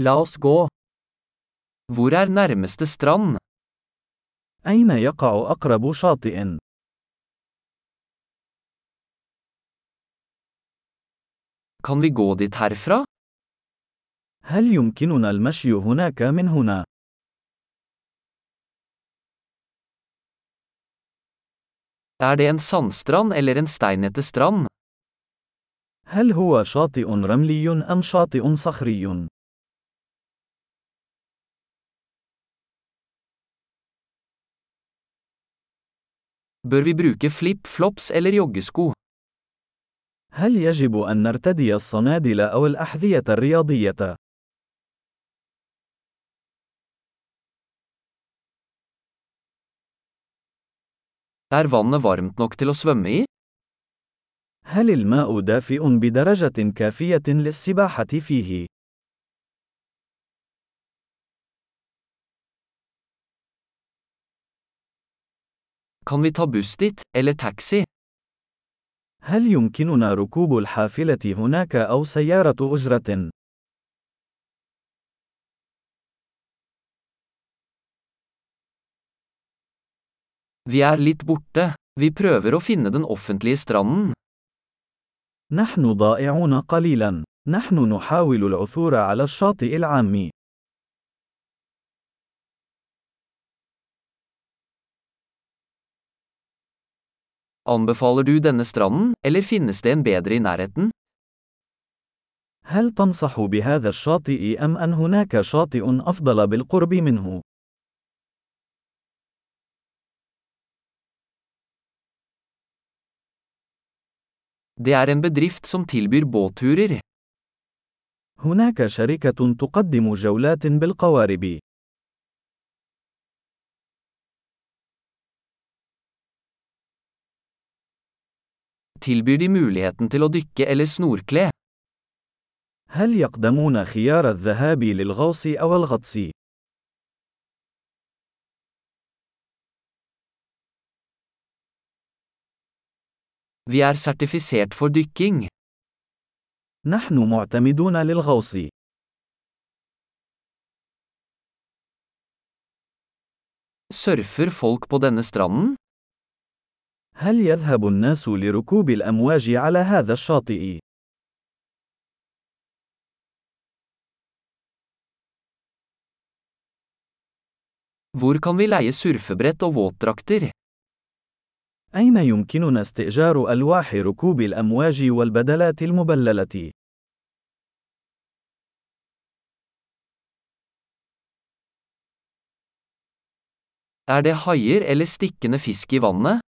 La oss gå. Hvor er nærmeste strand? أين يقع أقرب شاطئ؟ Kan vi gå dit herfra? هل يمكننا المشي هناك من هنا؟ Er det en sandstrand eller en steinete strand? هل هو شاطئ رملي أم شاطئ صخري؟ Bør vi bruke flip-flops eller joggesko? هل يجب أن نرتدي الصنادل أو الأحذية الرياضية؟ Er vannet varmt nok til å svømme i? هل الماء دافئ بدرجة كافية للسباحة فيه؟ Kan vi ta buss dit, eller taxi? هل يمكننا ركوب الحافلة هناك أو سيارة أجرة؟ Vi er litt borte. Vi prøver å finne den offentlige stranden. نحن ضائعون قليلا. نحن نحاول العثور على الشاطئ العام. Anbefaler du denne stranden, eller finnes det en bedre i nærheten? هل تنصح بهذا الشاطئ أم أن هناك شاطئ أفضل بالقرب منه؟ Det er en bedrift som tilbyr båtturer. هناك شركة تقدم جولات بالقوارب. Tilbyr de muligheten til å dykke eller snorkle? هل يقدمون خيار الذهاب للغوص أو الغطس؟ Vi er sertifisert for dykking. نحن معتمدون للغوص. Surfer folk på denne stranden? هل يذهب الناس لركوب الأمواج على هذا الشاطئ؟ Hvor kan vi leie surfebrett og våtdrakter? أين يمكننا استئجار ألواح ركوب الأمواج والبدلات المبللة؟ Er det haier eller stikkende fisk i vannet?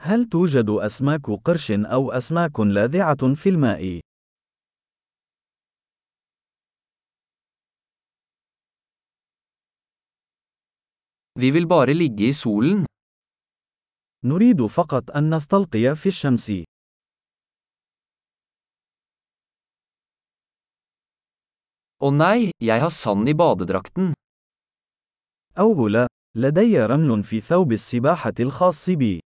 هل توجد أسماك قرش أو أسماك لاذعة في الماء؟ Vi vil bare ligge i solen. نريد فقط أن نستلقي في الشمس. Å nei, jeg har sand i badedrakten. أوه لا، لدي رمل في ثوب السباحة الخاص بي.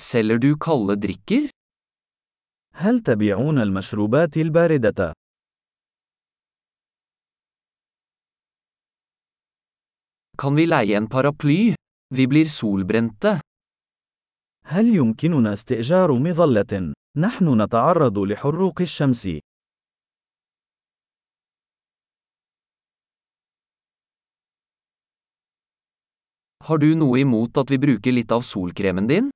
Selger du kalde drikker? هل تبيعون المشروبات الباردة؟ Kan vi leie en paraply? Vi blir solbrente. هل يمكننا استئجار مظلة؟ نحن نتعرض لحروق الشمس. Har du noe imot at vi bruker litt av solkremen din?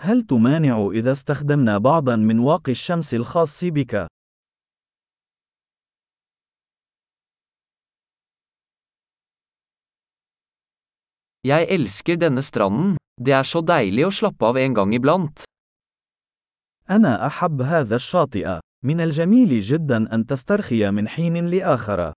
هل تمانع إذا استخدمنا بعضا من واقي الشمس الخاص بك؟ Jeg elsker denne stranden. Det er så deilig å slappe av en gang iblant. أنا أحب هذا الشاطئ. من الجميل جدا أن تسترخي من حين لآخر.